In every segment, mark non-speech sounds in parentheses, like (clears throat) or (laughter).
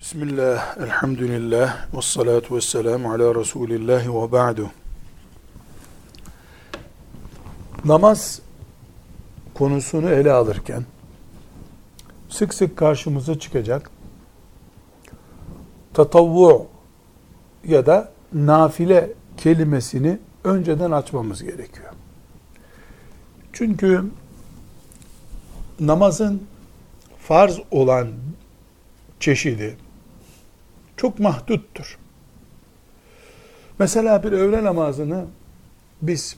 Bismillah, elhamdülillah, ve salatu ve selamu ala Resulillah ve ba'du. Namaz konusunu ele alırken sık sık karşımıza çıkacak tatavvu ya da nafile kelimesini önceden açmamız gerekiyor. Çünkü namazın farz olan çeşidi çok mahduttur. Mesela bir öğle namazını biz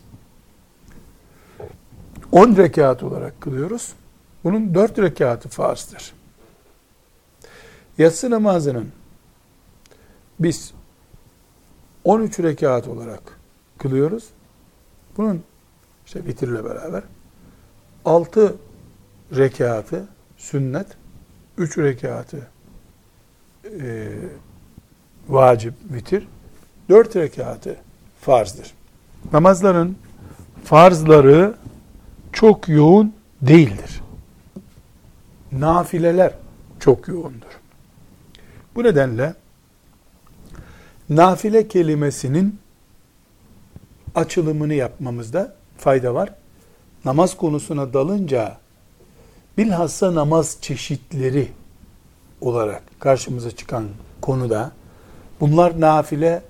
10 rekat olarak kılıyoruz. Bunun 4 rekatı farzdır. Yatsı namazının biz 13 rekat olarak kılıyoruz. Bunun işte bitirle beraber 6 rekatı sünnet, 3 rekatı e, vacip vitir, dört rekatı farzdır. Namazların farzları çok yoğun değildir. Nafileler çok yoğundur. Bu nedenle nafile kelimesinin açılımını yapmamızda fayda var. Namaz konusuna dalınca bilhassa namaz çeşitleri olarak karşımıza çıkan konuda bunlar nafile,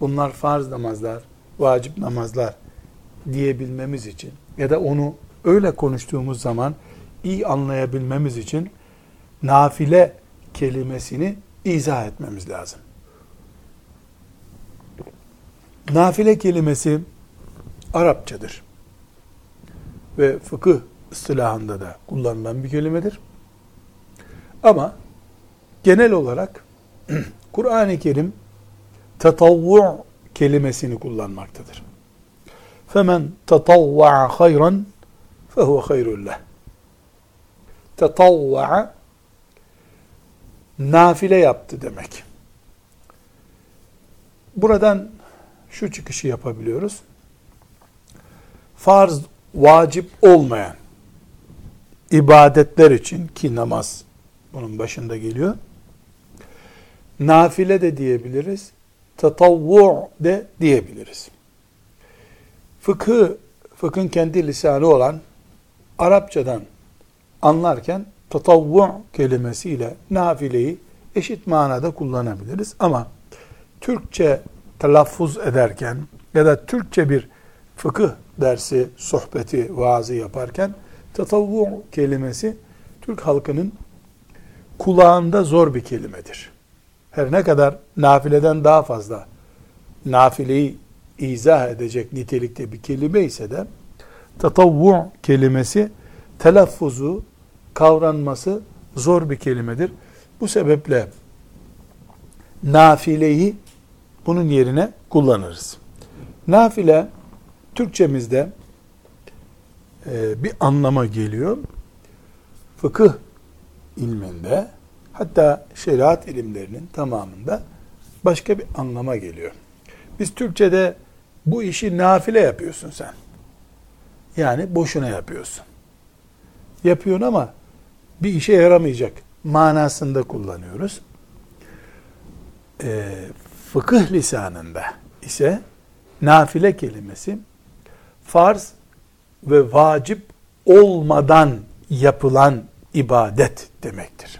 bunlar farz namazlar, vacip namazlar diyebilmemiz için ya da onu öyle konuştuğumuz zaman iyi anlayabilmemiz için nafile kelimesini izah etmemiz lazım. Nafile kelimesi Arapçadır. Ve fıkıh ıstılahında da kullanılan bir kelimedir. Ama genel olarak (clears throat) Kur'an-ı Kerim tetavvu kelimesini kullanmaktadır. Femen tetavva'a hayran fehuve hayrun leh. Tetavva'a nafile yaptı demek. Buradan şu çıkışı yapabiliyoruz. Farz, vacip olmayan ibadetler için ki namaz bunun başında geliyor. Nafile de diyebiliriz. Tatavvu de diyebiliriz. Fıkı, fıkhın kendi lisanı olan Arapçadan anlarken tatavvu kelimesiyle nafileyi eşit manada kullanabiliriz. Ama Türkçe telaffuz ederken ya da Türkçe bir fıkıh dersi, sohbeti, vaazı yaparken tatavvu kelimesi Türk halkının kulağında zor bir kelimedir. Her ne kadar nafileden daha fazla nafileyi izah edecek nitelikte bir kelime ise de tatavvu kelimesi telaffuzu, kavranması zor bir kelimedir. Bu sebeple nafileyi bunun yerine kullanırız. Nafile Türkçemizde e, bir anlama geliyor. Fıkıh ilminde hatta şeriat ilimlerinin tamamında başka bir anlama geliyor. Biz Türkçe'de bu işi nafile yapıyorsun sen. Yani boşuna yapıyorsun. Yapıyorsun ama bir işe yaramayacak manasında kullanıyoruz. E, fıkıh lisanında ise nafile kelimesi farz ve vacip olmadan yapılan ibadet demektir.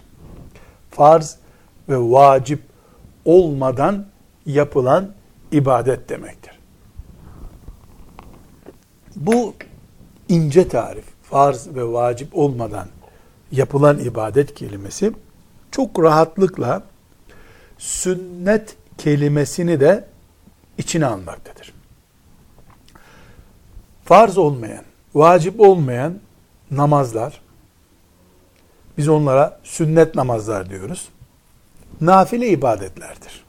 Farz ve vacip olmadan yapılan ibadet demektir. Bu ince tarif, farz ve vacip olmadan yapılan ibadet kelimesi çok rahatlıkla sünnet kelimesini de içine almaktadır. Farz olmayan, vacip olmayan namazlar, biz onlara sünnet namazlar diyoruz. Nafile ibadetlerdir.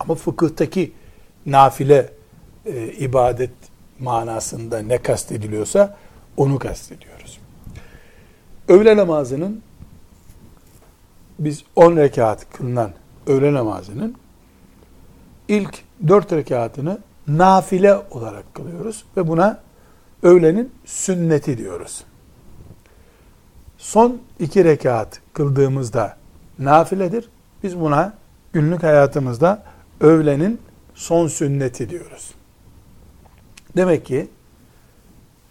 Ama fıkıhtaki nafile e, ibadet manasında ne kastediliyorsa onu kastediyoruz. Öğle namazının biz 10 rekat kılınan öğle namazının ilk 4 rekatını nafile olarak kılıyoruz ve buna öğlenin sünneti diyoruz. Son iki rekat kıldığımızda nafiledir. Biz buna günlük hayatımızda öğlenin son sünneti diyoruz. Demek ki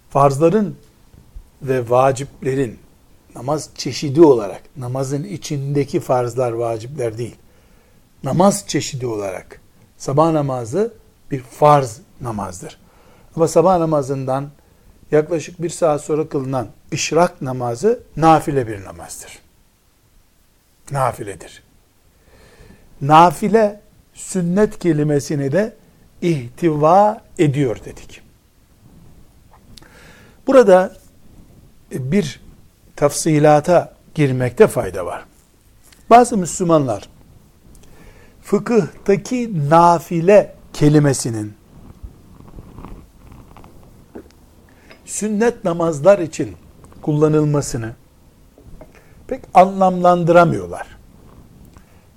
farzların ve vaciplerin namaz çeşidi olarak, namazın içindeki farzlar, vacipler değil, namaz çeşidi olarak sabah namazı bir farz namazdır. Ama sabah namazından yaklaşık bir saat sonra kılınan işrak namazı nafile bir namazdır. Nafiledir. Nafile sünnet kelimesini de ihtiva ediyor dedik. Burada bir tafsilata girmekte fayda var. Bazı Müslümanlar fıkıhtaki nafile kelimesinin sünnet namazlar için kullanılmasını pek anlamlandıramıyorlar.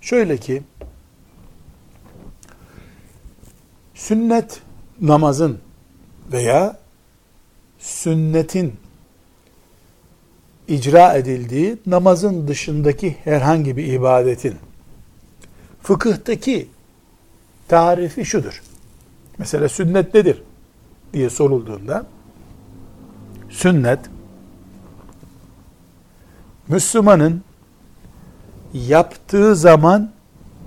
Şöyle ki sünnet namazın veya sünnetin icra edildiği namazın dışındaki herhangi bir ibadetin fıkıhtaki tarifi şudur. Mesela sünnet nedir diye sorulduğunda sünnet Müslümanın yaptığı zaman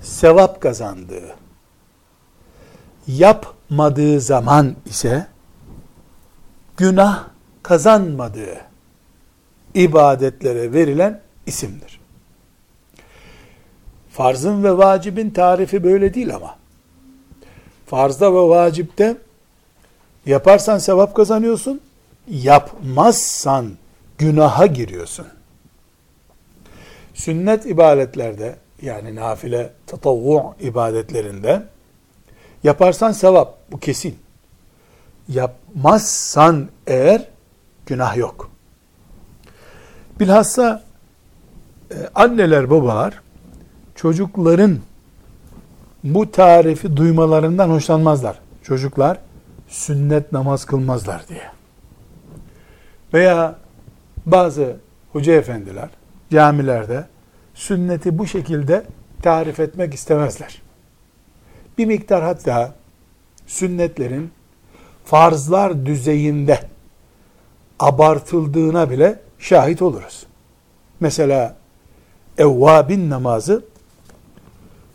sevap kazandığı, yapmadığı zaman ise günah kazanmadığı ibadetlere verilen isimdir. Farzın ve vacibin tarifi böyle değil ama. Farzda ve vacipte yaparsan sevap kazanıyorsun, yapmazsan günaha giriyorsun. Sünnet ibadetlerde yani nafile, tatavvu ibadetlerinde yaparsan sevap bu kesin. Yapmazsan eğer günah yok. Bilhassa e, anneler babalar çocukların bu tarifi duymalarından hoşlanmazlar. Çocuklar sünnet namaz kılmazlar diye. Veya bazı hoca efendiler camilerde sünneti bu şekilde tarif etmek istemezler. Bir miktar hatta sünnetlerin farzlar düzeyinde abartıldığına bile şahit oluruz. Mesela evvabin namazı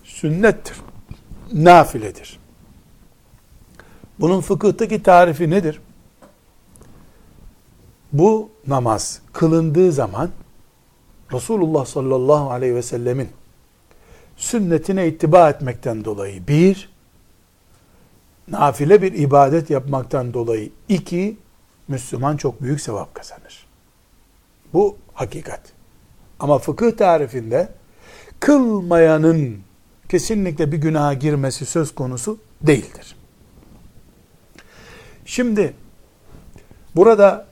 sünnettir, nafiledir. Bunun fıkıhtaki tarifi nedir? Bu namaz kılındığı zaman Resulullah sallallahu aleyhi ve sellemin sünnetine ittiba etmekten dolayı bir, nafile bir ibadet yapmaktan dolayı iki, Müslüman çok büyük sevap kazanır. Bu hakikat. Ama fıkıh tarifinde kılmayanın kesinlikle bir günaha girmesi söz konusu değildir. Şimdi burada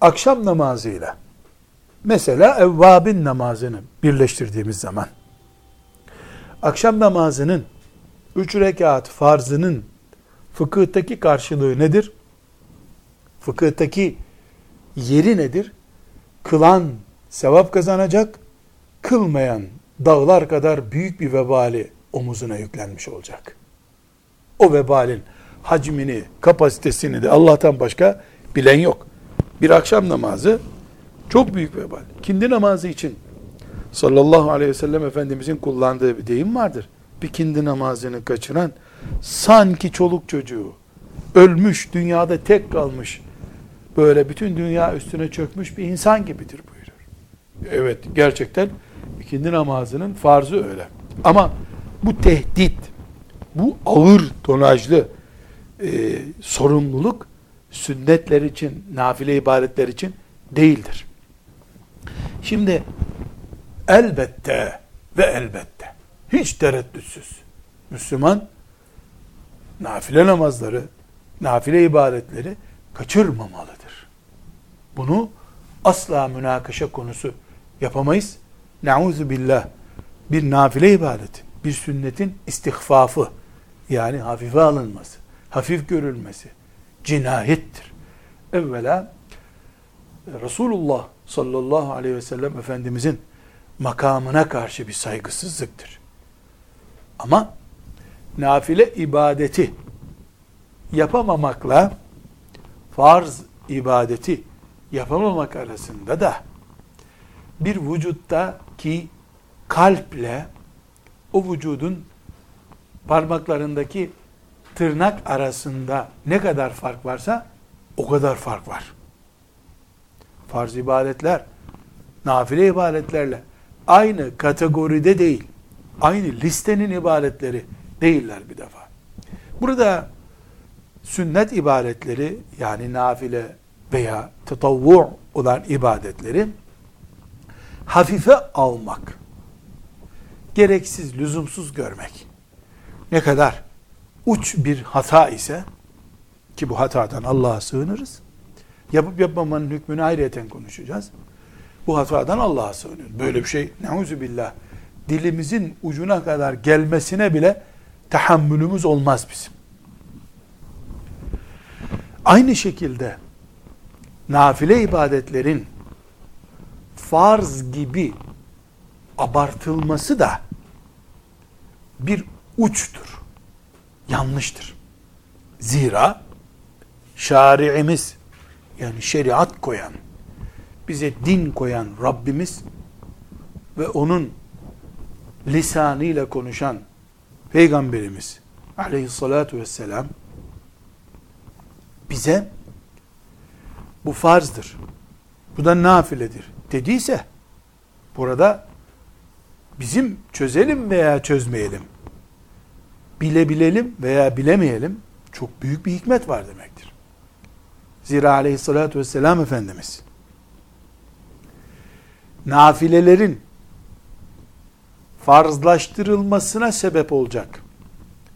akşam namazıyla mesela evvabin namazını birleştirdiğimiz zaman akşam namazının üç rekat farzının fıkıhtaki karşılığı nedir? Fıkıhtaki yeri nedir? Kılan sevap kazanacak, kılmayan dağlar kadar büyük bir vebali omuzuna yüklenmiş olacak. O vebalin hacmini, kapasitesini de Allah'tan başka bilen yok. Bir akşam namazı çok büyük vebal. Kindi namazı için sallallahu aleyhi ve sellem Efendimizin kullandığı bir deyim vardır. Bir kindi namazını kaçıran sanki çoluk çocuğu ölmüş, dünyada tek kalmış, böyle bütün dünya üstüne çökmüş bir insan gibidir buyurur. Evet, gerçekten ikindi namazının farzı öyle. Ama bu tehdit, bu ağır tonajlı e, sorumluluk sünnetler için, nafile ibadetler için değildir. Şimdi elbette ve elbette hiç tereddütsüz Müslüman nafile namazları, nafile ibadetleri kaçırmamalıdır. Bunu asla münakaşa konusu yapamayız. Nauzu billah bir nafile ibadetin, bir sünnetin istihfafı yani hafife alınması, hafif görülmesi cinayettir. Evvela Resulullah sallallahu aleyhi ve sellem Efendimizin makamına karşı bir saygısızlıktır. Ama nafile ibadeti yapamamakla farz ibadeti yapamamak arasında da bir vücutta ki kalple o vücudun parmaklarındaki tırnak arasında ne kadar fark varsa o kadar fark var. Farz ibadetler nafile ibadetlerle aynı kategoride değil. Aynı listenin ibadetleri değiller bir defa. Burada sünnet ibadetleri yani nafile veya tetavvu olan ibadetleri hafife almak, gereksiz, lüzumsuz görmek ne kadar uç bir hata ise ki bu hatadan Allah'a sığınırız. Yapıp yapmamanın hükmünü ayrıyeten konuşacağız. Bu hatadan Allah'a sığınıyoruz. Böyle bir şey neuzu billah dilimizin ucuna kadar gelmesine bile tahammülümüz olmaz bizim. Aynı şekilde nafile ibadetlerin farz gibi abartılması da bir uçtur. Yanlıştır. Zira şari'imiz yani şeriat koyan, bize din koyan Rabbimiz ve onun lisanıyla konuşan Peygamberimiz aleyhissalatu vesselam bize bu farzdır. Bu da nafiledir dediyse burada bizim çözelim veya çözmeyelim bilebilelim veya bilemeyelim çok büyük bir hikmet var demektir. Zira aleyhissalatü vesselam Efendimiz nafilelerin farzlaştırılmasına sebep olacak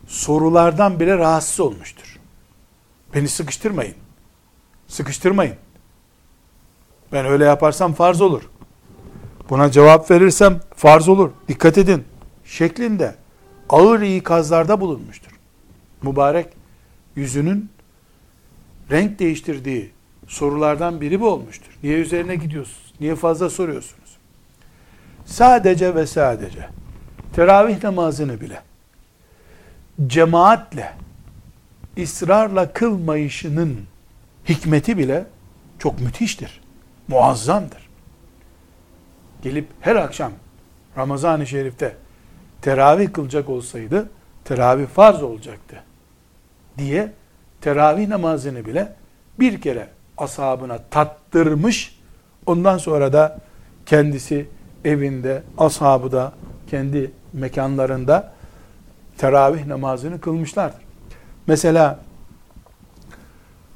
sorulardan bile rahatsız olmuştur. Beni sıkıştırmayın. Sıkıştırmayın. Ben öyle yaparsam farz olur. Buna cevap verirsem farz olur. Dikkat edin. Şeklinde ağır ikazlarda bulunmuştur. Mübarek yüzünün renk değiştirdiği sorulardan biri bu olmuştur. Niye üzerine gidiyorsunuz? Niye fazla soruyorsunuz? Sadece ve sadece teravih namazını bile cemaatle ısrarla kılmayışının hikmeti bile çok müthiştir. Muazzamdır. Gelip her akşam Ramazan-ı Şerif'te teravih kılacak olsaydı teravih farz olacaktı diye teravih namazını bile bir kere ashabına tattırmış ondan sonra da kendisi evinde ashabı da kendi mekanlarında teravih namazını kılmışlardır. Mesela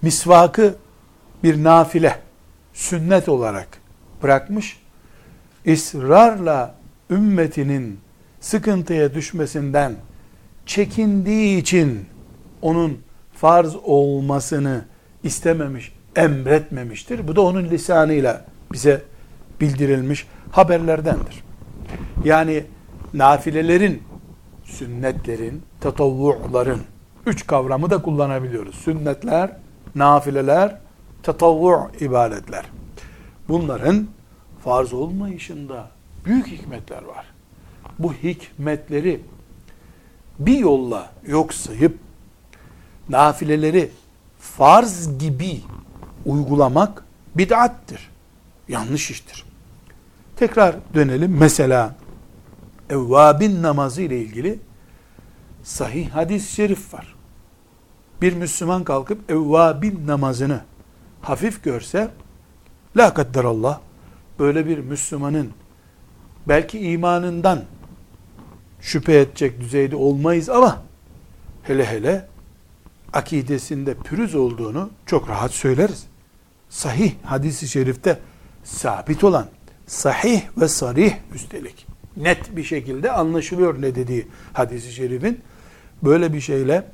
misvakı bir nafile, sünnet olarak bırakmış, ısrarla ümmetinin sıkıntıya düşmesinden çekindiği için onun farz olmasını istememiş, emretmemiştir. Bu da onun lisanıyla bize bildirilmiş haberlerdendir. Yani nafilelerin, sünnetlerin, tatavvu'ların üç kavramı da kullanabiliyoruz. Sünnetler, nafileler, tatavvu ibadetler. Bunların farz olmayışında büyük hikmetler var bu hikmetleri bir yolla yok sayıp nafileleri farz gibi uygulamak bid'attir. Yanlış iştir. Tekrar dönelim. Mesela evvabin namazı ile ilgili sahih hadis-i şerif var. Bir Müslüman kalkıp evvabin namazını hafif görse la kadderallah böyle bir Müslümanın belki imanından şüphe edecek düzeyde olmayız ama hele hele akidesinde pürüz olduğunu çok rahat söyleriz. Sahih hadisi şerifte sabit olan, sahih ve sarih üstelik net bir şekilde anlaşılıyor ne dediği hadisi şerifin. Böyle bir şeyle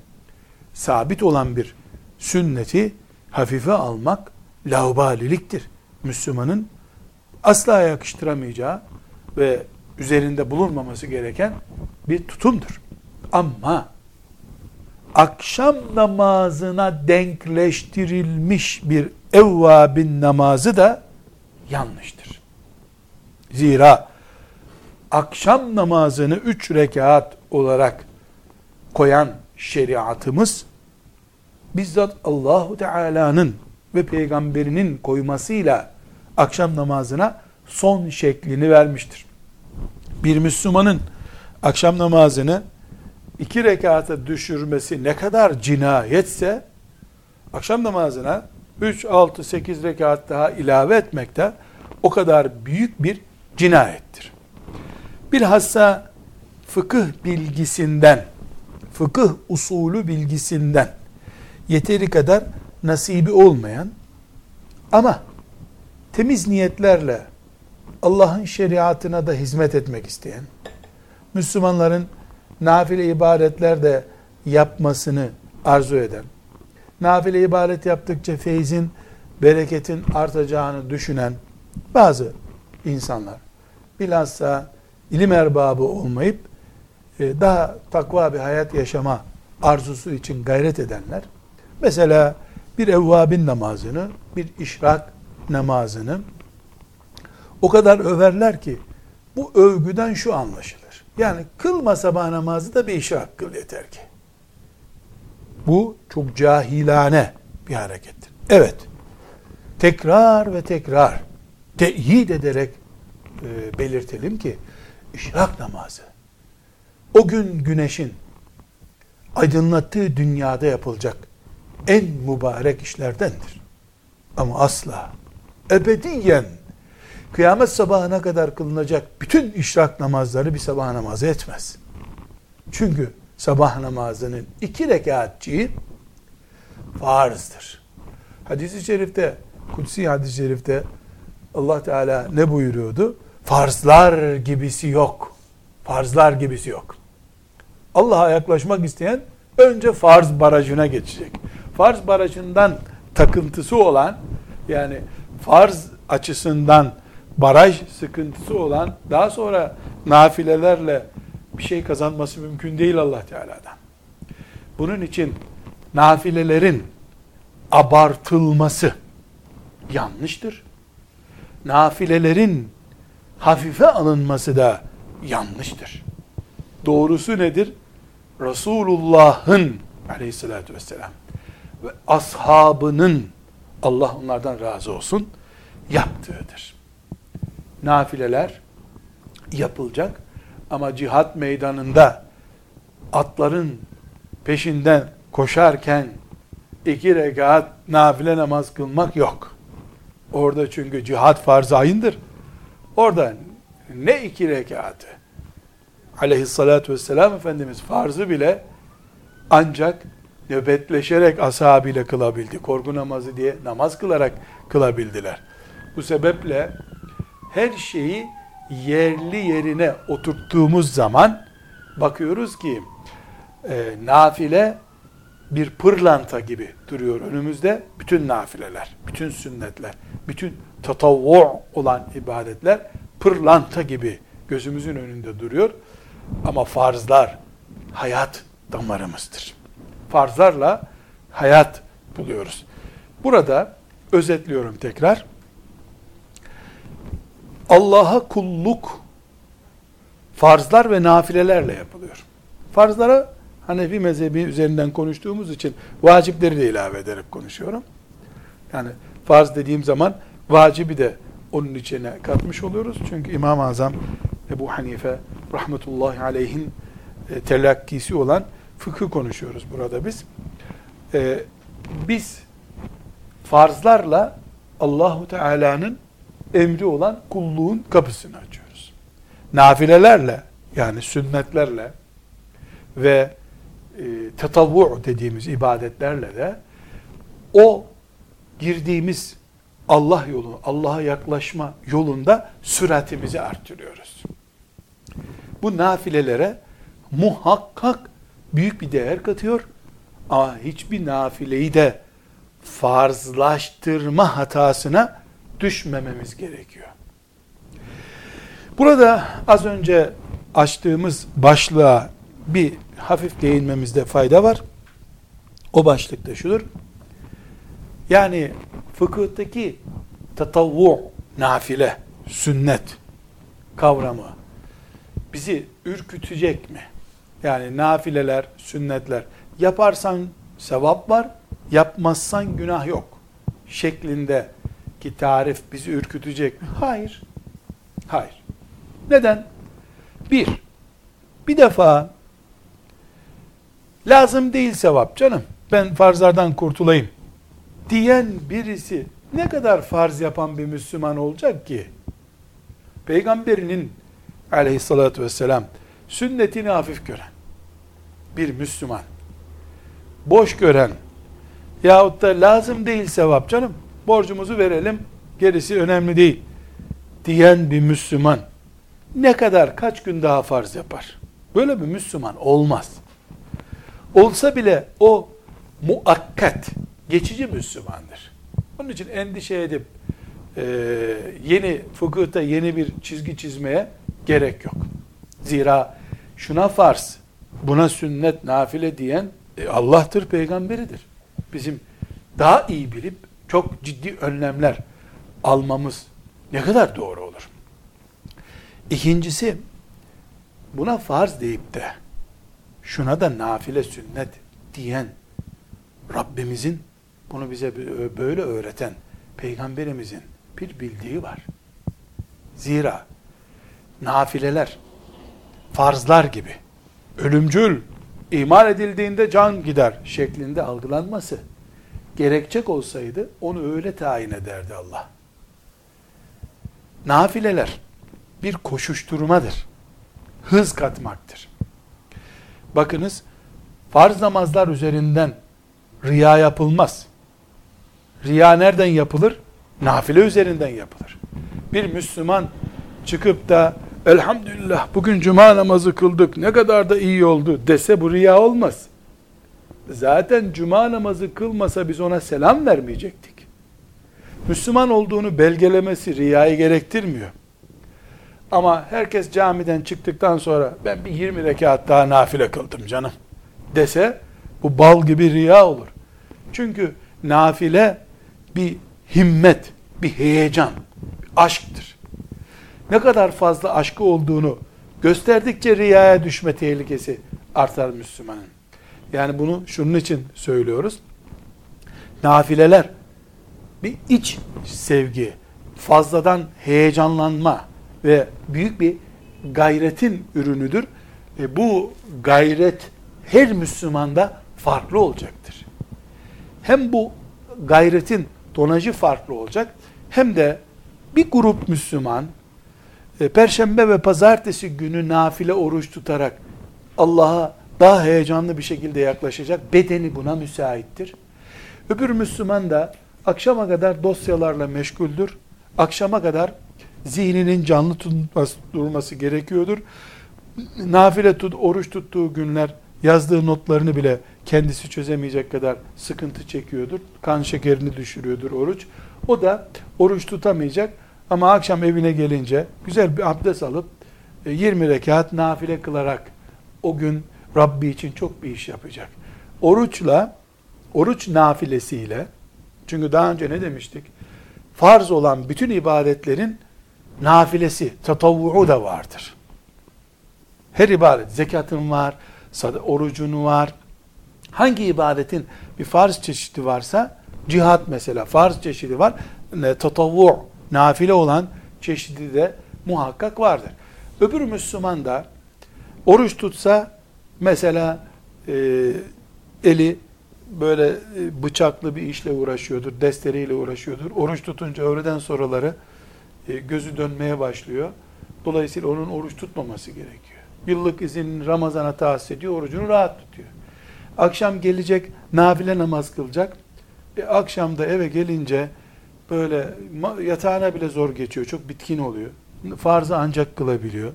sabit olan bir sünneti hafife almak laubaliliktir. Müslümanın asla yakıştıramayacağı ve üzerinde bulunmaması gereken bir tutumdur. Ama akşam namazına denkleştirilmiş bir evvabin namazı da yanlıştır. Zira akşam namazını üç rekat olarak koyan şeriatımız bizzat Allahu Teala'nın ve peygamberinin koymasıyla akşam namazına son şeklini vermiştir. Bir Müslümanın akşam namazını iki rekata düşürmesi ne kadar cinayetse akşam namazına 3, 6, 8 rekat daha ilave etmek de o kadar büyük bir cinayettir. Bilhassa fıkıh bilgisinden, fıkıh usulü bilgisinden yeteri kadar nasibi olmayan ama temiz niyetlerle Allah'ın şeriatına da hizmet etmek isteyen, Müslümanların nafile ibadetler de yapmasını arzu eden, nafile ibadet yaptıkça feyzin, bereketin artacağını düşünen bazı insanlar, bilhassa ilim erbabı olmayıp e, daha takva bir hayat yaşama arzusu için gayret edenler, mesela bir evvabin namazını, bir işrak namazını o kadar överler ki bu övgüden şu anlaşılır. Yani kılma sabah namazı da bir işrak kıl yeter ki. Bu çok cahilane bir harekettir. Evet, tekrar ve tekrar teyit ederek e, belirtelim ki işrak namazı o gün güneşin aydınlattığı dünyada yapılacak en mübarek işlerdendir. Ama asla ebediyen kıyamet sabahına kadar kılınacak bütün işrak namazları bir sabah namazı etmez. Çünkü sabah namazının iki rekatçiği farzdır. Hadis-i şerifte, kutsi hadis-i şerifte Allah Teala ne buyuruyordu? Farzlar gibisi yok. Farzlar gibisi yok. Allah'a yaklaşmak isteyen önce farz barajına geçecek. Farz barajından takıntısı olan yani farz açısından baraj sıkıntısı olan daha sonra nafilelerle bir şey kazanması mümkün değil Allah Teala'dan. Bunun için nafilelerin abartılması yanlıştır. Nafilelerin hafife alınması da yanlıştır. Doğrusu nedir? Resulullah'ın aleyhissalatü vesselam ve ashabının Allah onlardan razı olsun yaptığıdır. Nafileler yapılacak ama cihat meydanında atların peşinden koşarken iki rekat nafile namaz kılmak yok. Orada çünkü cihat farz ayındır. Orada ne iki rekatı? Aleyhissalatü vesselam Efendimiz farzı bile ancak nöbetleşerek ashabıyla kılabildi. Korku namazı diye namaz kılarak kılabildiler. Bu sebeple her şeyi yerli yerine oturttuğumuz zaman bakıyoruz ki e, nafile bir pırlanta gibi duruyor önümüzde. Bütün nafileler, bütün sünnetler, bütün tatavvu olan ibadetler pırlanta gibi gözümüzün önünde duruyor. Ama farzlar hayat damarımızdır. Farzlarla hayat buluyoruz. Burada özetliyorum tekrar. Allah'a kulluk farzlar ve nafilelerle yapılıyor. Farzlara Hanefi mezhebi üzerinden konuştuğumuz için vacipleri de ilave ederek konuşuyorum. Yani farz dediğim zaman vacibi de onun içine katmış oluyoruz. Çünkü İmam-ı Azam Ebu Hanife rahmetullahi aleyhin e, telakkisi olan fıkıh konuşuyoruz burada biz. E, biz farzlarla Allahu Teala'nın emri olan kulluğun kapısını açıyoruz. Nafilelerle yani sünnetlerle ve e, tetavvu dediğimiz ibadetlerle de o girdiğimiz Allah yolu, Allah'a yaklaşma yolunda süratimizi artırıyoruz. Bu nafilelere muhakkak büyük bir değer katıyor ama hiçbir nafileyi de farzlaştırma hatasına düşmememiz gerekiyor. Burada az önce açtığımız başlığa bir hafif değinmemizde fayda var. O başlıkta şudur. Yani fıkıhtaki tatavvu, nafile, sünnet kavramı bizi ürkütecek mi? Yani nafileler, sünnetler yaparsan sevap var, yapmazsan günah yok şeklinde ki tarif bizi ürkütecek mi? Hayır. Hayır. Neden? Bir, bir defa lazım değil sevap canım. Ben farzlardan kurtulayım diyen birisi ne kadar farz yapan bir Müslüman olacak ki? Peygamberinin aleyhissalatü vesselam sünnetini hafif gören bir Müslüman, boş gören yahut da lazım değil sevap canım, borcumuzu verelim, gerisi önemli değil diyen bir Müslüman ne kadar kaç gün daha farz yapar? Böyle bir Müslüman olmaz. Olsa bile o muakkat, geçici Müslümandır. Onun için endişe edip e, yeni fıkıhta yeni bir çizgi çizmeye gerek yok. Zira şuna farz, buna sünnet, nafile diyen e, Allah'tır, peygamberidir. Bizim daha iyi bilip çok ciddi önlemler almamız ne kadar doğru olur. İkincisi, buna farz deyip de şuna da nafile sünnet diyen Rabbimizin bunu bize böyle öğreten peygamberimizin bir bildiği var. Zira nafileler farzlar gibi ölümcül iman edildiğinde can gider şeklinde algılanması gerekecek olsaydı onu öyle tayin ederdi Allah. Nafileler bir koşuşturmadır. Hız katmaktır. Bakınız farz namazlar üzerinden riya yapılmaz. Riya nereden yapılır? Nafile üzerinden yapılır. Bir Müslüman çıkıp da elhamdülillah bugün cuma namazı kıldık ne kadar da iyi oldu dese bu riya olmaz. Zaten cuma namazı kılmasa biz ona selam vermeyecektik. Müslüman olduğunu belgelemesi riyayı gerektirmiyor. Ama herkes camiden çıktıktan sonra ben bir 20 rekat daha nafile kıldım canım dese bu bal gibi riya olur. Çünkü nafile bir himmet, bir heyecan, bir aşktır. Ne kadar fazla aşkı olduğunu gösterdikçe riyaya düşme tehlikesi artar Müslümanın. Yani bunu şunun için söylüyoruz. Nafileler bir iç sevgi, fazladan heyecanlanma ve büyük bir gayretin ürünüdür. E bu gayret her Müslümanda farklı olacaktır. Hem bu gayretin tonajı farklı olacak hem de bir grup Müslüman e, Perşembe ve Pazartesi günü nafile oruç tutarak Allah'a daha heyecanlı bir şekilde yaklaşacak. Bedeni buna müsaittir. Öbür Müslüman da akşama kadar dosyalarla meşguldür. Akşama kadar zihninin canlı tutması, durması gerekiyordur. Nafile tut, oruç tuttuğu günler yazdığı notlarını bile kendisi çözemeyecek kadar sıkıntı çekiyordur. Kan şekerini düşürüyordur oruç. O da oruç tutamayacak ama akşam evine gelince güzel bir abdest alıp 20 e, rekat nafile kılarak o gün Rabbi için çok bir iş yapacak. Oruçla, oruç nafilesiyle, çünkü daha önce ne demiştik? Farz olan bütün ibadetlerin nafilesi, tatavvuğu da vardır. Her ibadet, zekatın var, orucun var. Hangi ibadetin bir farz çeşidi varsa, cihat mesela farz çeşidi var, tatavvu, nafile olan çeşidi de muhakkak vardır. Öbür Müslüman da oruç tutsa mesela e, eli böyle e, bıçaklı bir işle uğraşıyordur, desteriyle uğraşıyordur. Oruç tutunca öğleden sonraları e, gözü dönmeye başlıyor. Dolayısıyla onun oruç tutmaması gerekiyor. Yıllık izin Ramazan'a tahsis ediyor, orucunu rahat tutuyor. Akşam gelecek, nafile namaz kılacak. E, akşam da eve gelince böyle yatağına bile zor geçiyor, çok bitkin oluyor. Farzı ancak kılabiliyor.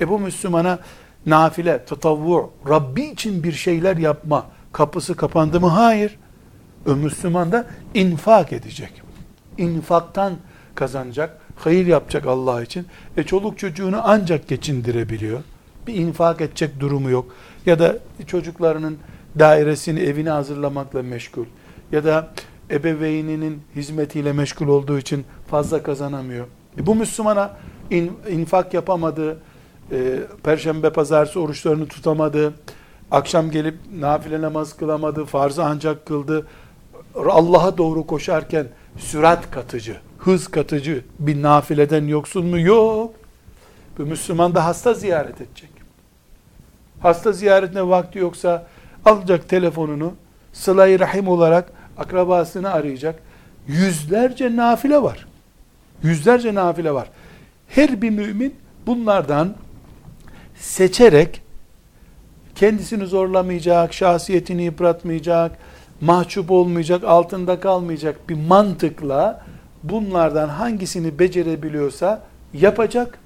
E bu Müslümana nafile, tatavvu, Rabbi için bir şeyler yapma kapısı kapandı mı? Hayır. O Müslüman da infak edecek. İnfaktan kazanacak, hayır yapacak Allah için. E çoluk çocuğunu ancak geçindirebiliyor. Bir infak edecek durumu yok. Ya da çocuklarının dairesini, evini hazırlamakla meşgul. Ya da ebeveyninin hizmetiyle meşgul olduğu için fazla kazanamıyor. E bu Müslümana in, infak yapamadığı, e, perşembe pazartesi oruçlarını tutamadı, akşam gelip nafile namaz kılamadı, farzı ancak kıldı, Allah'a doğru koşarken sürat katıcı, hız katıcı bir nafileden yoksun mu? Yok. Bu Müslüman da hasta ziyaret edecek. Hasta ziyaretine vakti yoksa alacak telefonunu sıla rahim olarak akrabasını arayacak. Yüzlerce nafile var. Yüzlerce nafile var. Her bir mümin bunlardan seçerek kendisini zorlamayacak, şahsiyetini yıpratmayacak, mahcup olmayacak, altında kalmayacak bir mantıkla bunlardan hangisini becerebiliyorsa yapacak.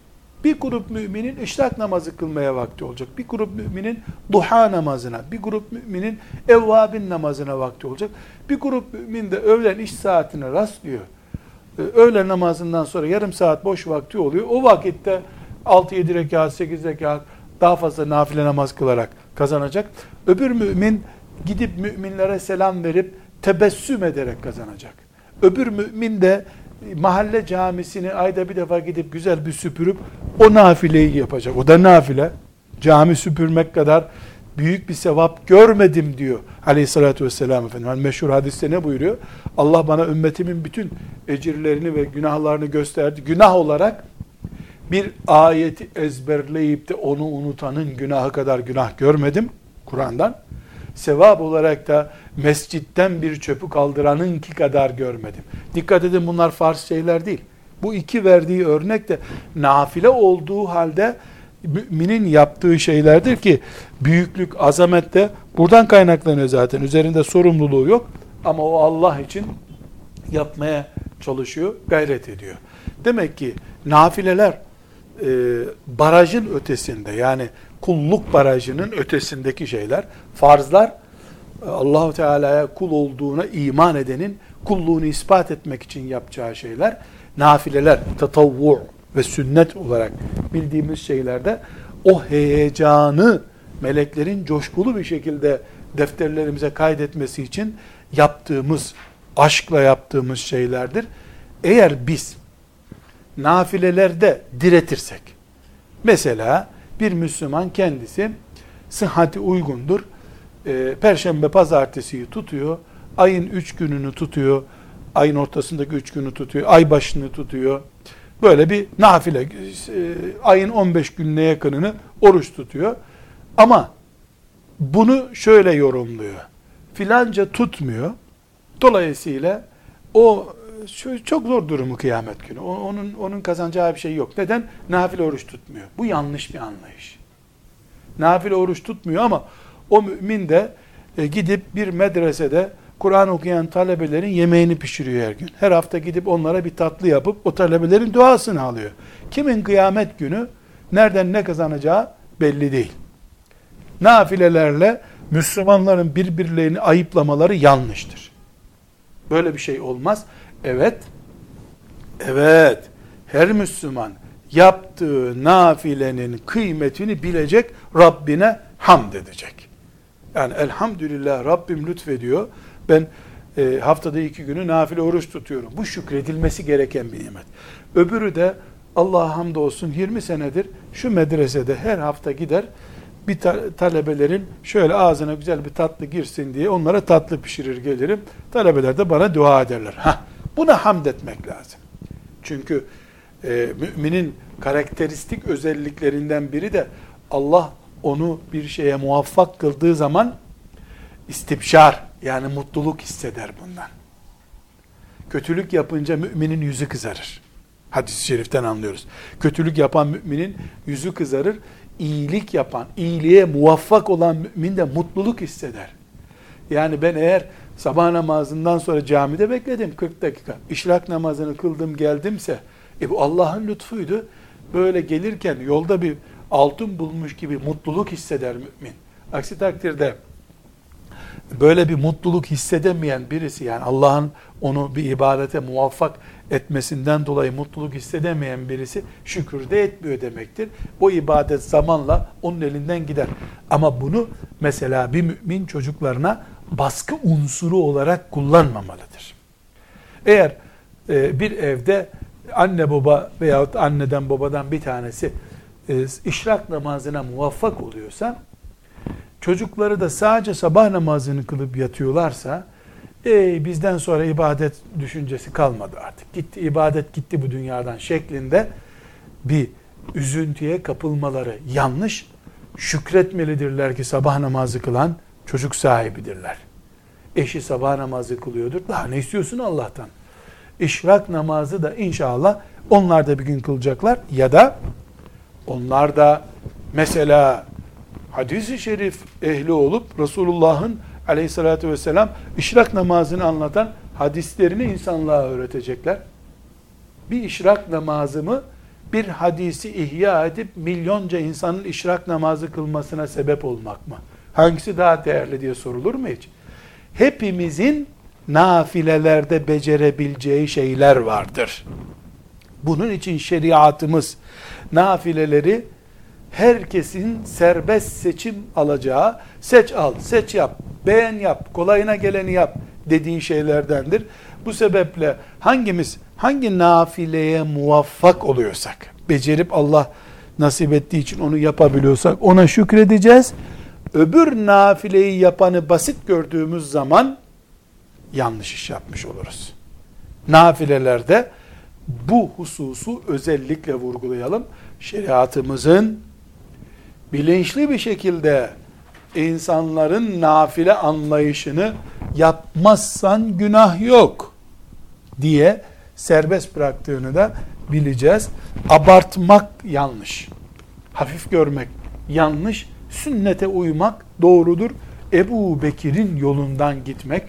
Bir grup müminin işrak namazı kılmaya vakti olacak. Bir grup müminin duha namazına, bir grup müminin evvabin namazına vakti olacak. Bir grup mümin de öğlen iş saatine rastlıyor. Ee, öğle namazından sonra yarım saat boş vakti oluyor. O vakitte 6-7 rekat, 8 rekat daha fazla nafile namaz kılarak kazanacak. Öbür mümin gidip müminlere selam verip tebessüm ederek kazanacak. Öbür mümin de mahalle camisini ayda bir defa gidip güzel bir süpürüp o nafileyi yapacak. O da nafile. Cami süpürmek kadar büyük bir sevap görmedim diyor aleyhissalatü vesselam Efendimiz. Yani meşhur hadiste ne buyuruyor? Allah bana ümmetimin bütün ecirlerini ve günahlarını gösterdi. Günah olarak bir ayeti ezberleyip de onu unutanın günahı kadar günah görmedim Kur'an'dan. Sevap olarak da mescitten bir çöpü kaldıranın ki kadar görmedim. Dikkat edin bunlar farz şeyler değil. Bu iki verdiği örnek de nafile olduğu halde müminin yaptığı şeylerdir ki büyüklük, azamet de buradan kaynaklanıyor zaten. Üzerinde sorumluluğu yok ama o Allah için yapmaya çalışıyor, gayret ediyor. Demek ki nafileler e, barajın ötesinde yani kulluk barajının ötesindeki şeyler, farzlar Allahu Teala'ya kul olduğuna iman edenin kulluğunu ispat etmek için yapacağı şeyler, nafileler, tatavvu ve sünnet olarak bildiğimiz şeylerde o heyecanı meleklerin coşkulu bir şekilde defterlerimize kaydetmesi için yaptığımız, aşkla yaptığımız şeylerdir. Eğer biz nafilelerde diretirsek, mesela bir Müslüman kendisi sıhhati uygundur, e, Perşembe pazartesiyi tutuyor, ayın üç gününü tutuyor, ayın ortasındaki üç günü tutuyor, ay başını tutuyor, böyle bir nafile, e, ayın 15 gününe yakınını oruç tutuyor. Ama bunu şöyle yorumluyor, filanca tutmuyor, dolayısıyla o çok zor durumu kıyamet günü. Onun onun kazanacağı bir şey yok. Neden? Nafile oruç tutmuyor. Bu yanlış bir anlayış. Nafile oruç tutmuyor ama o mümin de e, gidip bir medresede Kur'an okuyan talebelerin yemeğini pişiriyor her gün. Her hafta gidip onlara bir tatlı yapıp o talebelerin duasını alıyor. Kimin kıyamet günü nereden ne kazanacağı belli değil. Nafilelerle Müslümanların birbirlerini ayıplamaları yanlıştır. Böyle bir şey olmaz. Evet, evet, her Müslüman yaptığı nafilenin kıymetini bilecek, Rabbine hamd edecek. Yani elhamdülillah Rabbim lütfediyor. Ben e, haftada iki günü nafile oruç tutuyorum. Bu şükredilmesi gereken bir nimet. Öbürü de Allah'a hamdolsun 20 senedir şu medresede her hafta gider bir ta- talebelerin şöyle ağzına güzel bir tatlı girsin diye onlara tatlı pişirir gelirim. Talebeler de bana dua ederler. Hah, buna hamd etmek lazım. Çünkü e, müminin karakteristik özelliklerinden biri de Allah onu bir şeye muvaffak kıldığı zaman istibşar yani mutluluk hisseder bundan. Kötülük yapınca müminin yüzü kızarır. Hadis-i şeriften anlıyoruz. Kötülük yapan müminin yüzü kızarır. İyilik yapan, iyiliğe muvaffak olan mümin de mutluluk hisseder. Yani ben eğer sabah namazından sonra camide bekledim 40 dakika. İşrak namazını kıldım geldimse e bu Allah'ın lütfuydu. Böyle gelirken yolda bir altın bulmuş gibi mutluluk hisseder mümin. Aksi takdirde böyle bir mutluluk hissedemeyen birisi yani Allah'ın onu bir ibadete muvaffak etmesinden dolayı mutluluk hissedemeyen birisi şükür de etmiyor demektir. O ibadet zamanla onun elinden gider. Ama bunu mesela bir mümin çocuklarına baskı unsuru olarak kullanmamalıdır. Eğer e, bir evde anne baba veyahut anneden babadan bir tanesi e, işrak namazına muvaffak oluyorsa, çocukları da sadece sabah namazını kılıp yatıyorlarsa, e, bizden sonra ibadet düşüncesi kalmadı artık. Gitti ibadet gitti bu dünyadan şeklinde bir üzüntüye kapılmaları yanlış. Şükretmelidirler ki sabah namazı kılan çocuk sahibidirler. Eşi sabah namazı kılıyordur. Daha ne istiyorsun Allah'tan? İşrak namazı da inşallah onlar da bir gün kılacaklar ya da onlar da mesela hadisi şerif ehli olup Resulullah'ın aleyhissalatü vesselam işrak namazını anlatan hadislerini insanlığa öğretecekler. Bir işrak namazı mı bir hadisi ihya edip milyonca insanın işrak namazı kılmasına sebep olmak mı? Hangisi daha değerli diye sorulur mu hiç? Hepimizin nafilelerde becerebileceği şeyler vardır. Bunun için şeriatımız nafileleri herkesin serbest seçim alacağı, seç al, seç yap, beğen yap, kolayına geleni yap dediği şeylerdendir. Bu sebeple hangimiz hangi nafileye muvaffak oluyorsak, becerip Allah nasip ettiği için onu yapabiliyorsak ona şükredeceğiz. Öbür nafileyi yapanı basit gördüğümüz zaman yanlış iş yapmış oluruz. Nafilelerde bu hususu özellikle vurgulayalım. Şeriatımızın bilinçli bir şekilde insanların nafile anlayışını yapmazsan günah yok diye serbest bıraktığını da bileceğiz. Abartmak yanlış. Hafif görmek yanlış. Sünnete uymak doğrudur. Ebu Bekir'in yolundan gitmek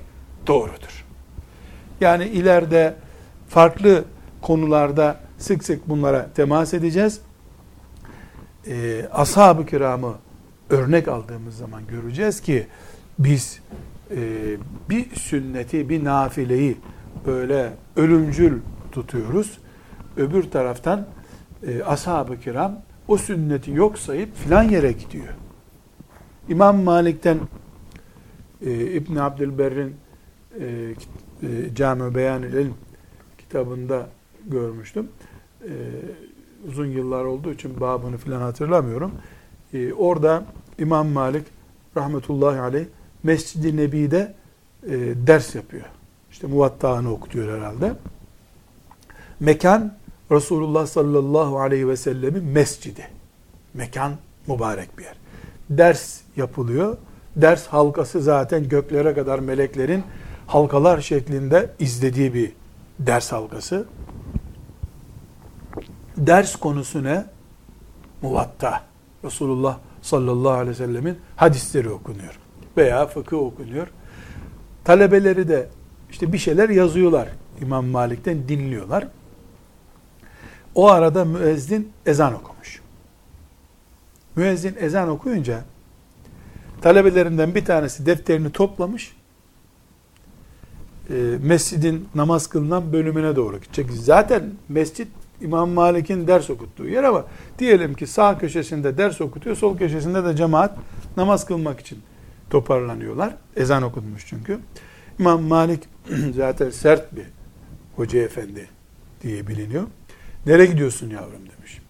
doğrudur. Yani ileride farklı konularda sık sık bunlara temas edeceğiz. Ee, ashab-ı kiramı örnek aldığımız zaman göreceğiz ki biz e, bir sünneti, bir nafileyi böyle ölümcül tutuyoruz. Öbür taraftan e, ashab-ı kiram o sünneti yok sayıp filan yere gidiyor. İmam Malik'ten e, İbn Abdülberr'in e, e, Cami Beyan İlim kitabında görmüştüm. E, uzun yıllar olduğu için babını filan hatırlamıyorum. E, orada İmam Malik rahmetullahi aleyh Mescid-i Nebi'de e, ders yapıyor. İşte muvattağını okutuyor herhalde. Mekan Resulullah sallallahu aleyhi ve sellemin mescidi. Mekan mübarek bir yer. Ders yapılıyor. Ders halkası zaten göklere kadar meleklerin halkalar şeklinde izlediği bir ders halkası. Ders konusu ne? Muvatta. Resulullah sallallahu aleyhi ve sellemin hadisleri okunuyor. Veya fıkıh okunuyor. Talebeleri de işte bir şeyler yazıyorlar. İmam Malik'ten dinliyorlar. O arada müezzin ezan okumuş. Müezzin ezan okuyunca talebelerinden bir tanesi defterini toplamış. E, mescidin namaz kılınan bölümüne doğru gidecek. Zaten mescit İmam Malik'in ders okuttuğu yer ama diyelim ki sağ köşesinde ders okutuyor, sol köşesinde de cemaat namaz kılmak için toparlanıyorlar. Ezan okunmuş çünkü. İmam Malik (clears throat) zaten sert bir hoca efendi diye biliniyor. Nereye gidiyorsun yavrum demiş.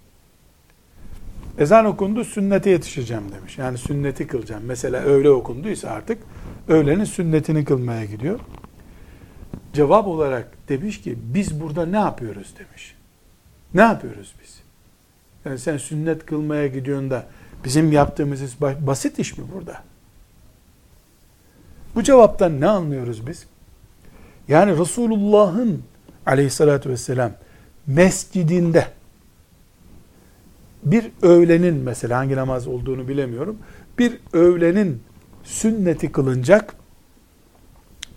Ezan okundu sünnete yetişeceğim demiş. Yani sünneti kılacağım. Mesela öğle okunduysa artık öğlenin sünnetini kılmaya gidiyor. Cevap olarak demiş ki biz burada ne yapıyoruz demiş. Ne yapıyoruz biz? Yani sen sünnet kılmaya gidiyorsun da bizim yaptığımız iş basit iş mi burada? Bu cevaptan ne anlıyoruz biz? Yani Resulullah'ın aleyhissalatü vesselam mescidinde bir öğlenin mesela hangi namaz olduğunu bilemiyorum. Bir öğlenin sünneti kılınacak.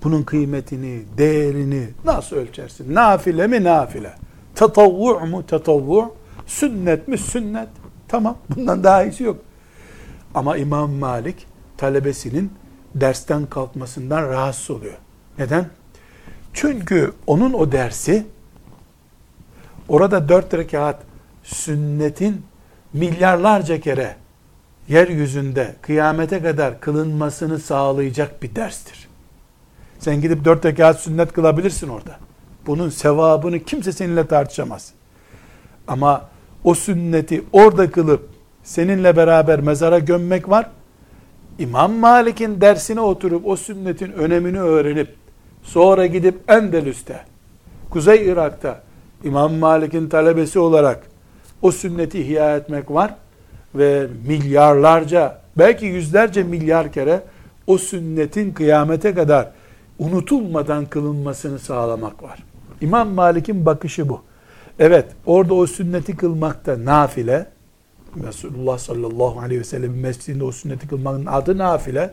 Bunun kıymetini, değerini nasıl ölçersin? Nafile mi nafile? Tatavvu mu tatavvu? Sünnet mi sünnet? Tamam. (laughs) Bundan daha iyisi yok. Ama İmam Malik talebesinin dersten kalkmasından rahatsız oluyor. Neden? Çünkü onun o dersi orada dört rekat sünnetin milyarlarca kere yeryüzünde kıyamete kadar kılınmasını sağlayacak bir derstir. Sen gidip dört rekat sünnet kılabilirsin orada. Bunun sevabını kimse seninle tartışamaz. Ama o sünneti orada kılıp seninle beraber mezara gömmek var. İmam Malik'in dersine oturup o sünnetin önemini öğrenip sonra gidip Endelüs'te, Kuzey Irak'ta İmam Malik'in talebesi olarak o sünneti ihya etmek var ve milyarlarca belki yüzlerce milyar kere o sünnetin kıyamete kadar unutulmadan kılınmasını sağlamak var. İmam Malik'in bakışı bu. Evet, orada o sünneti kılmakta nafile, Resulullah sallallahu aleyhi ve sellem mescidinde o sünneti kılmanın adı nafile.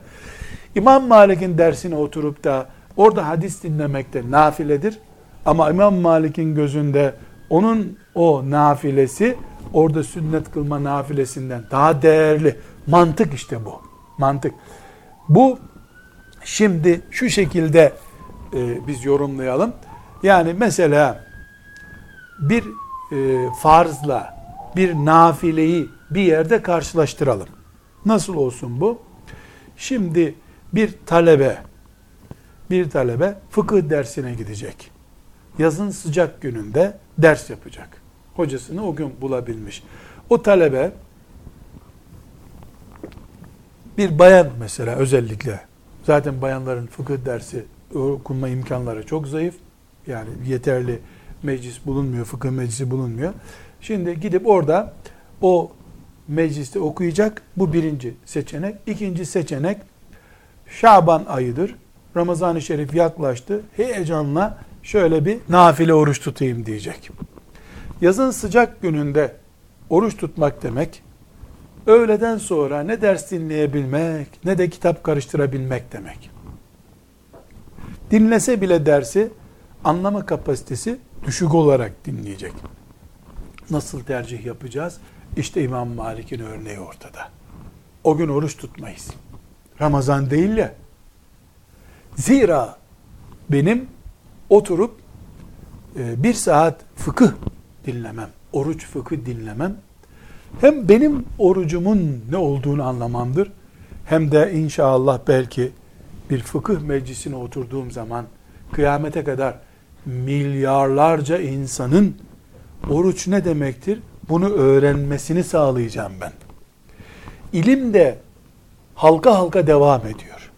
İmam Malik'in dersine oturup da orada hadis dinlemekte nafiledir. Ama İmam Malik'in gözünde onun o nafilesi orada sünnet kılma nafilesinden daha değerli. Mantık işte bu. Mantık. Bu şimdi şu şekilde e, biz yorumlayalım. Yani mesela bir e, farzla bir nafileyi bir yerde karşılaştıralım. Nasıl olsun bu? Şimdi bir talebe bir talebe fıkıh dersine gidecek. Yazın sıcak gününde ders yapacak. Hocasını o gün bulabilmiş. O talebe bir bayan mesela özellikle zaten bayanların fıkıh dersi okunma imkanları çok zayıf. Yani yeterli meclis bulunmuyor, fıkıh meclisi bulunmuyor. Şimdi gidip orada o mecliste okuyacak. Bu birinci seçenek. İkinci seçenek Şaban ayıdır. Ramazan-ı Şerif yaklaştı. Heyecanla şöyle bir nafile oruç tutayım diyecek. Yazın sıcak gününde oruç tutmak demek, öğleden sonra ne ders dinleyebilmek, ne de kitap karıştırabilmek demek. Dinlese bile dersi anlama kapasitesi düşük olarak dinleyecek. Nasıl tercih yapacağız? İşte İmam Malik'in örneği ortada. O gün oruç tutmayız. Ramazan değil ya. Zira benim oturup e, bir saat fıkıh dinlemem, oruç fıkıh dinlemem, hem benim orucumun ne olduğunu anlamamdır, hem de inşallah belki bir fıkıh meclisine oturduğum zaman kıyamete kadar milyarlarca insanın oruç ne demektir? Bunu öğrenmesini sağlayacağım ben. İlim de halka halka devam ediyor.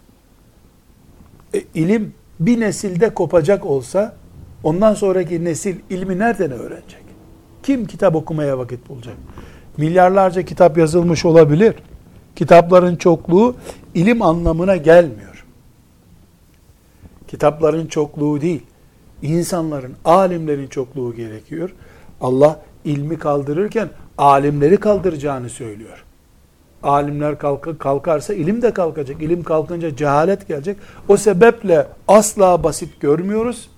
E, ilim bir nesilde kopacak olsa ondan sonraki nesil ilmi nereden öğrenecek? Kim kitap okumaya vakit bulacak? Milyarlarca kitap yazılmış olabilir. Kitapların çokluğu ilim anlamına gelmiyor. Kitapların çokluğu değil, insanların, alimlerin çokluğu gerekiyor. Allah ilmi kaldırırken alimleri kaldıracağını söylüyor. Alimler kalk kalkarsa ilim de kalkacak. İlim kalkınca cehalet gelecek. O sebeple asla basit görmüyoruz.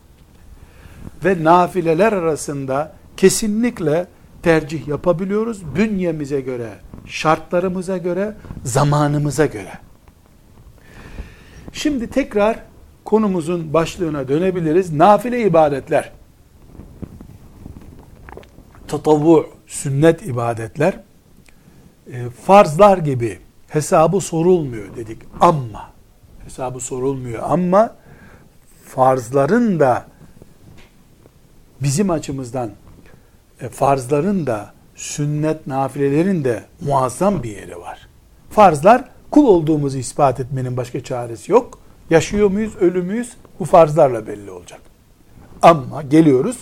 Ve nafileler arasında kesinlikle tercih yapabiliyoruz. Bünyemize göre, şartlarımıza göre, zamanımıza göre. Şimdi tekrar konumuzun başlığına dönebiliriz. Nafile ibadetler. Tatavvu, sünnet ibadetler e, farzlar gibi hesabı sorulmuyor dedik. Ama hesabı sorulmuyor ama farzların da bizim açımızdan farzların da sünnet nafilelerin de muazzam bir yeri var. Farzlar kul olduğumuzu ispat etmenin başka çaresi yok. Yaşıyor muyuz, ölü müyüz? Bu farzlarla belli olacak. Ama geliyoruz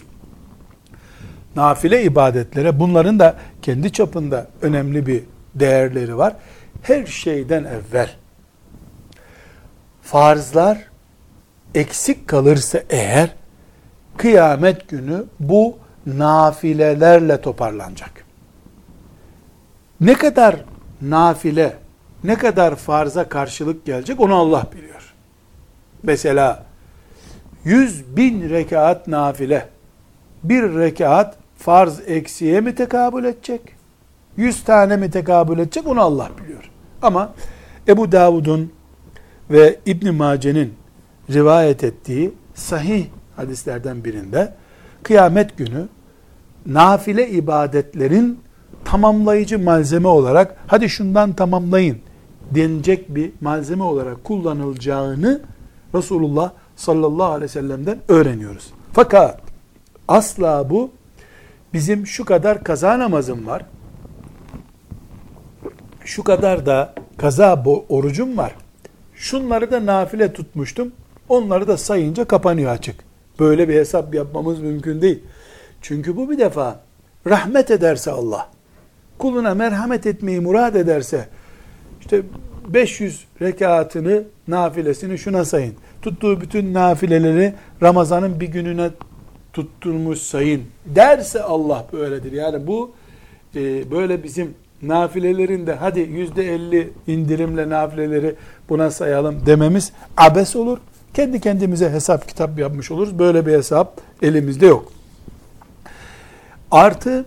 nafile ibadetlere bunların da kendi çapında önemli bir değerleri var. Her şeyden evvel farzlar eksik kalırsa eğer kıyamet günü bu nafilelerle toparlanacak. Ne kadar nafile, ne kadar farza karşılık gelecek onu Allah biliyor. Mesela 100 bin rekat nafile, bir rekat farz eksiye mi tekabül edecek? 100 tane mi tekabül edecek? Onu Allah biliyor. Ama Ebu Davud'un ve İbn Mace'nin rivayet ettiği sahih hadislerden birinde kıyamet günü nafile ibadetlerin tamamlayıcı malzeme olarak hadi şundan tamamlayın denilecek bir malzeme olarak kullanılacağını Resulullah sallallahu aleyhi ve sellem'den öğreniyoruz. Fakat asla bu bizim şu kadar kaza namazım var. Şu kadar da kaza orucum var. Şunları da nafile tutmuştum. Onları da sayınca kapanıyor açık. Böyle bir hesap yapmamız mümkün değil. Çünkü bu bir defa rahmet ederse Allah, kuluna merhamet etmeyi murad ederse, işte 500 rekatını, nafilesini şuna sayın. Tuttuğu bütün nafileleri Ramazan'ın bir gününe tutturmuş sayın derse Allah böyledir. Yani bu e, böyle bizim nafilelerinde hadi yüzde elli indirimle nafileleri buna sayalım dememiz abes olur. Kendi kendimize hesap kitap yapmış oluruz. Böyle bir hesap elimizde yok. Artı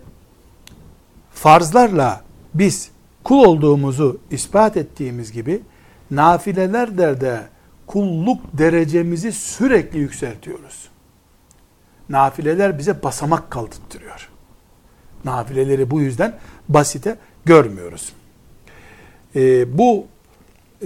farzlarla biz kul olduğumuzu ispat ettiğimiz gibi nafileler de kulluk derecemizi sürekli yükseltiyoruz. Nafileler bize basamak kaldırtıyor. Nafileleri bu yüzden basite görmüyoruz. Ee, bu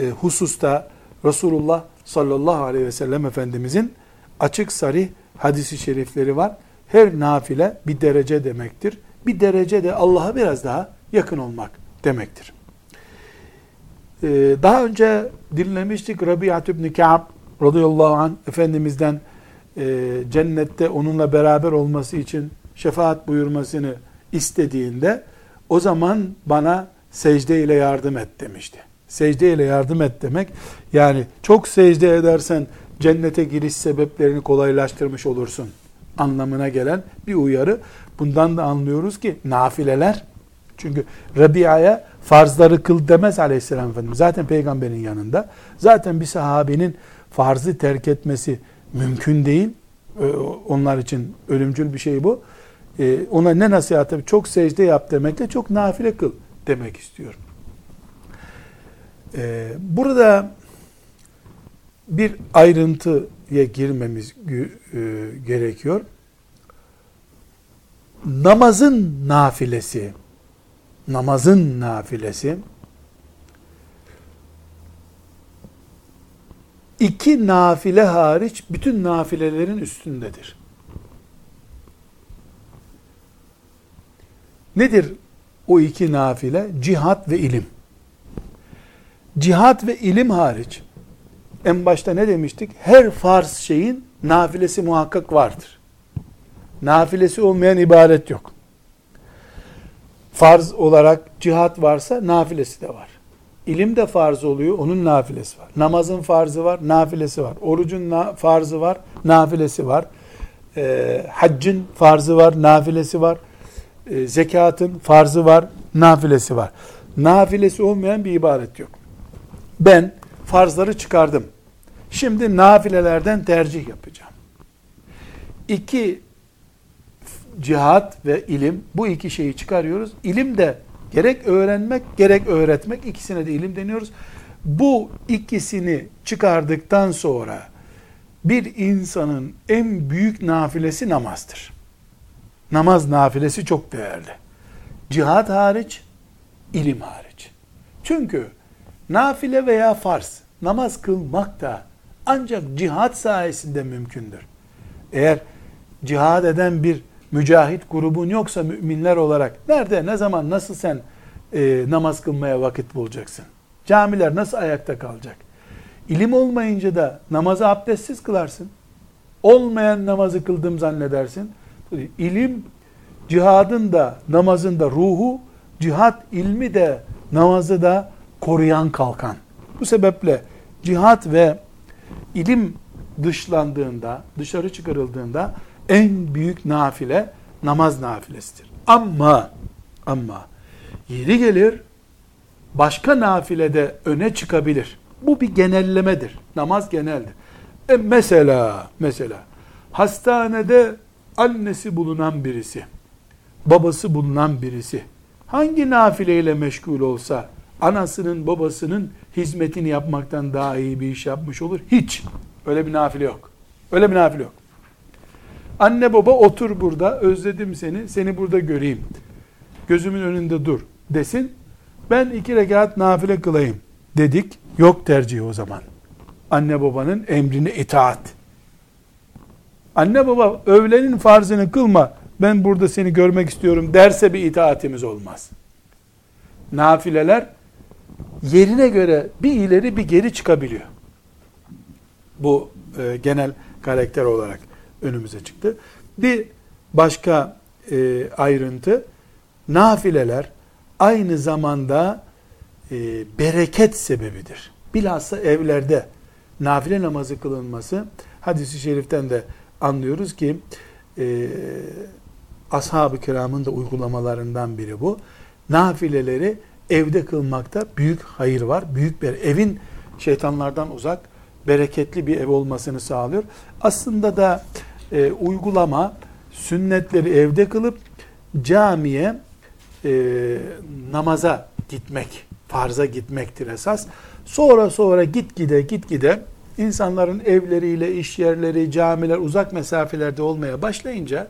e, hususta Resulullah sallallahu aleyhi ve sellem Efendimizin açık sarih hadisi şerifleri var. Her nafile bir derece demektir. Bir derece de Allah'a biraz daha yakın olmak demektir. Ee, daha önce dinlemiştik Rabiat ibn Ka'b radıyallahu anh Efendimiz'den e, cennette onunla beraber olması için şefaat buyurmasını istediğinde o zaman bana secde ile yardım et demişti. Secde ile yardım et demek yani çok secde edersen cennete giriş sebeplerini kolaylaştırmış olursun anlamına gelen bir uyarı. Bundan da anlıyoruz ki nafileler çünkü Rabia'ya farzları kıl demez aleyhisselam Efendimiz. Zaten peygamberin yanında. Zaten bir sahabenin farzı terk etmesi mümkün değil. Ee, onlar için ölümcül bir şey bu. Ee, ona ne nasihat Çok secde yap demekle çok nafile kıl demek istiyor. Ee, burada bir ayrıntıya girmemiz e, gerekiyor. Namazın nafilesi, namazın nafilesi iki nafile hariç bütün nafilelerin üstündedir. Nedir o iki nafile? Cihat ve ilim. Cihat ve ilim hariç en başta ne demiştik? Her farz şeyin nafilesi muhakkak vardır. Nafilesi olmayan ibadet yok. Farz olarak cihat varsa nafilesi de var. İlim de farz oluyor, onun nafilesi var. Namazın farzı var, nafilesi var. Orucun na- farzı var, nafilesi var. E, haccın farzı var, nafilesi var. E, zekatın farzı var, nafilesi var. Nafilesi olmayan bir ibadet yok. Ben farzları çıkardım. Şimdi nafilelerden tercih yapacağım. İki cihat ve ilim bu iki şeyi çıkarıyoruz. İlim de gerek öğrenmek gerek öğretmek ikisine de ilim deniyoruz. Bu ikisini çıkardıktan sonra bir insanın en büyük nafilesi namazdır. Namaz nafilesi çok değerli. Cihat hariç, ilim hariç. Çünkü nafile veya farz, namaz kılmak da ancak cihat sayesinde mümkündür. Eğer cihad eden bir mücahit grubun yoksa müminler olarak nerede, ne zaman, nasıl sen e, namaz kılmaya vakit bulacaksın? Camiler nasıl ayakta kalacak? İlim olmayınca da namazı abdestsiz kılarsın. Olmayan namazı kıldım zannedersin. İlim cihadın da namazın da ruhu, cihat ilmi de namazı da koruyan kalkan. Bu sebeple cihat ve ilim dışlandığında, dışarı çıkarıldığında en büyük nafile namaz nafilesidir. Ama ama yeri gelir başka nafilede öne çıkabilir. Bu bir genellemedir. Namaz geneldir. E mesela mesela hastanede annesi bulunan birisi, babası bulunan birisi hangi nafileyle meşgul olsa anasının babasının hizmetini yapmaktan daha iyi bir iş yapmış olur. Hiç. Öyle bir nafile yok. Öyle bir nafile yok. Anne baba otur burada, özledim seni, seni burada göreyim. Gözümün önünde dur desin. Ben iki rekat nafile kılayım dedik. Yok tercih o zaman. Anne babanın emrine itaat. Anne baba öğlenin farzını kılma ben burada seni görmek istiyorum derse bir itaatimiz olmaz. Nafileler yerine göre bir ileri bir geri çıkabiliyor. Bu e, genel karakter olarak önümüze çıktı. Bir başka e, ayrıntı, nafileler aynı zamanda e, bereket sebebidir. Bilhassa evlerde nafile namazı kılınması, hadisi şeriften de anlıyoruz ki, e, ashab-ı kiramın da uygulamalarından biri bu. Nafileleri evde kılmakta büyük hayır var. Büyük bir evin şeytanlardan uzak, bereketli bir ev olmasını sağlıyor. Aslında da e, uygulama sünnetleri evde kılıp camiye e, namaza gitmek, farza gitmektir esas. Sonra sonra git gide git gide insanların evleriyle iş yerleri, camiler uzak mesafelerde olmaya başlayınca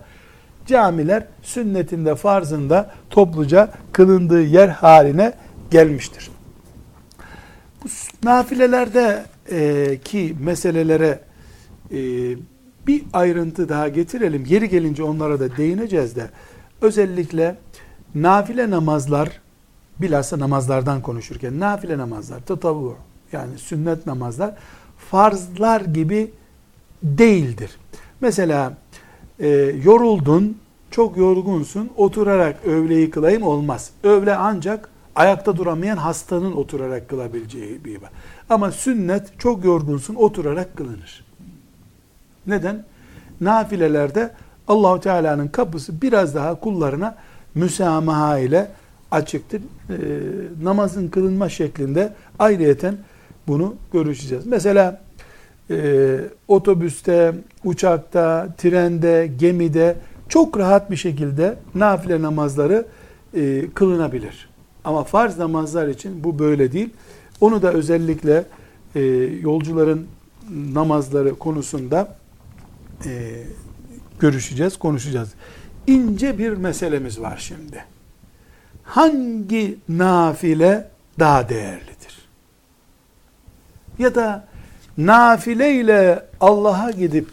camiler sünnetinde, farzında topluca kılındığı yer haline gelmiştir. Bu nafilelerde e, ki meselelere e, bir ayrıntı daha getirelim. Yeri gelince onlara da değineceğiz de. Özellikle nafile namazlar, bilhassa namazlardan konuşurken, nafile namazlar, tatavu, yani sünnet namazlar, farzlar gibi değildir. Mesela e, yoruldun, çok yorgunsun, oturarak öğleyi kılayım olmaz. Öğle ancak ayakta duramayan hastanın oturarak kılabileceği bir ibadet. Ama sünnet çok yorgunsun, oturarak kılınır. Neden? Nafilelerde Allahu Teala'nın kapısı biraz daha kullarına müsamaha ile açıktır. E, namazın kılınma şeklinde ayrıyeten bunu görüşeceğiz. Mesela e, otobüste, uçakta, trende, gemide çok rahat bir şekilde nafile namazları e, kılınabilir. Ama farz namazlar için bu böyle değil. Onu da özellikle e, yolcuların namazları konusunda e, görüşeceğiz, konuşacağız. İnce bir meselemiz var şimdi. Hangi nafile daha değerlidir? Ya da nafile ile Allah'a gidip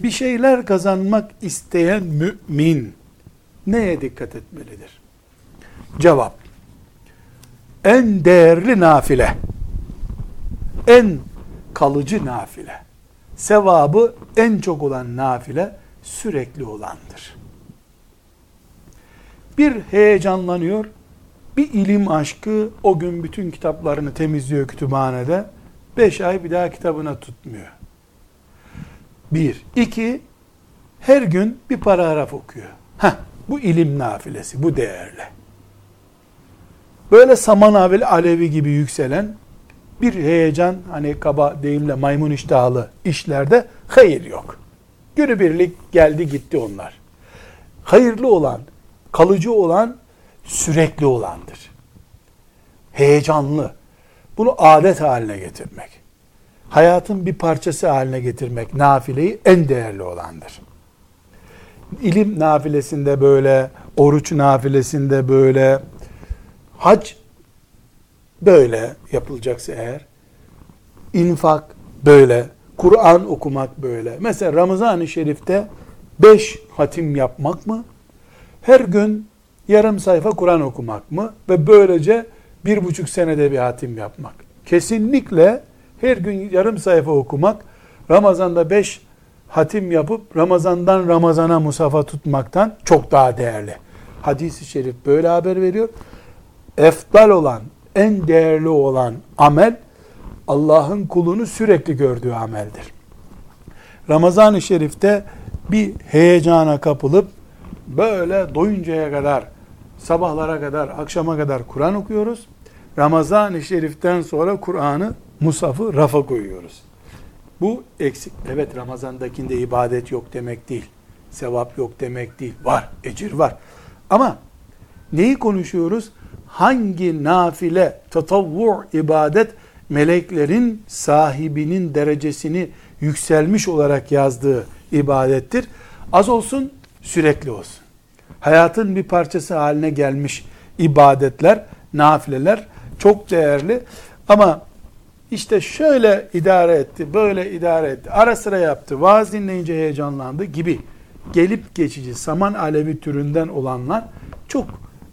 bir şeyler kazanmak isteyen mümin neye dikkat etmelidir? Cevap. En değerli nafile, en kalıcı nafile, sevabı en çok olan nafile sürekli olandır. Bir heyecanlanıyor, bir ilim aşkı o gün bütün kitaplarını temizliyor kütüphanede. Beş ay bir daha kitabına tutmuyor. Bir. iki her gün bir paragraf okuyor. Heh, bu ilim nafilesi, bu değerli. Böyle saman alevi gibi yükselen bir heyecan, hani kaba deyimle maymun iştahlı işlerde hayır yok. Günübirlik geldi gitti onlar. Hayırlı olan, kalıcı olan, sürekli olandır. Heyecanlı. Bunu adet haline getirmek. Hayatın bir parçası haline getirmek nafileyi en değerli olandır. İlim nafilesinde böyle, oruç nafilesinde böyle, hac böyle yapılacaksa eğer, infak böyle, Kur'an okumak böyle. Mesela Ramazan-ı Şerif'te beş hatim yapmak mı? Her gün yarım sayfa Kur'an okumak mı? Ve böylece bir buçuk senede bir hatim yapmak. Kesinlikle her gün yarım sayfa okumak, Ramazan'da beş hatim yapıp Ramazan'dan Ramazan'a musafa tutmaktan çok daha değerli. Hadis-i şerif böyle haber veriyor. Efdal olan, en değerli olan amel Allah'ın kulunu sürekli gördüğü ameldir. Ramazan-ı Şerif'te bir heyecana kapılıp böyle doyuncaya kadar, sabahlara kadar, akşama kadar Kur'an okuyoruz. Ramazan-ı Şerif'ten sonra Kur'an'ı, Musaf'ı rafa koyuyoruz. Bu eksik. Evet Ramazan'dakinde ibadet yok demek değil. Sevap yok demek değil. Var, ecir var. Ama neyi konuşuyoruz? Hangi nafile, tatavvu ibadet meleklerin sahibinin derecesini yükselmiş olarak yazdığı ibadettir. Az olsun, sürekli olsun. Hayatın bir parçası haline gelmiş ibadetler, nafileler çok değerli. Ama işte şöyle idare etti, böyle idare etti, ara sıra yaptı, vaaz dinleyince heyecanlandı gibi gelip geçici saman alevi türünden olanlar çok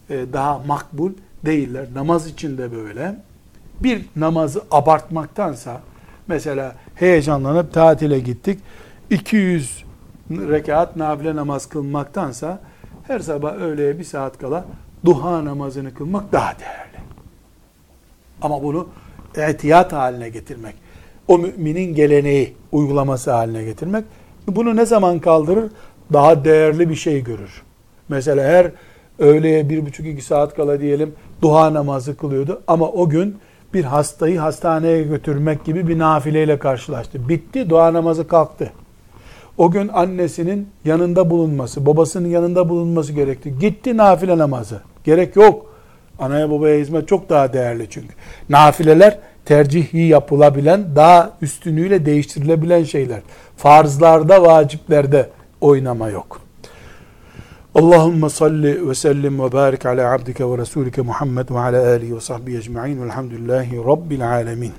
e, daha makbul değiller. Namaz için de böyle. Bir namazı abartmaktansa mesela heyecanlanıp tatile gittik. 200 rekat nafile namaz kılmaktansa her sabah öğleye bir saat kala duha namazını kılmak daha değerli. Ama bunu etiyat haline getirmek, o müminin geleneği uygulaması haline getirmek, bunu ne zaman kaldırır? Daha değerli bir şey görür. Mesela her öğleye bir buçuk iki saat kala diyelim duha namazı kılıyordu ama o gün bir hastayı hastaneye götürmek gibi bir nafileyle karşılaştı. Bitti, dua namazı kalktı. O gün annesinin yanında bulunması, babasının yanında bulunması gerekti. Gitti nafile namazı. Gerek yok. Anaya babaya hizmet çok daha değerli çünkü. Nafileler tercihi yapılabilen, daha üstünüyle değiştirilebilen şeyler. Farzlarda, vaciplerde oynama yok. Allahümme salli ve sellim ve barik ala abdike ve resulike Muhammed ve ala alihi ve sahbihi ecma'in velhamdülillahi rabbil alemin.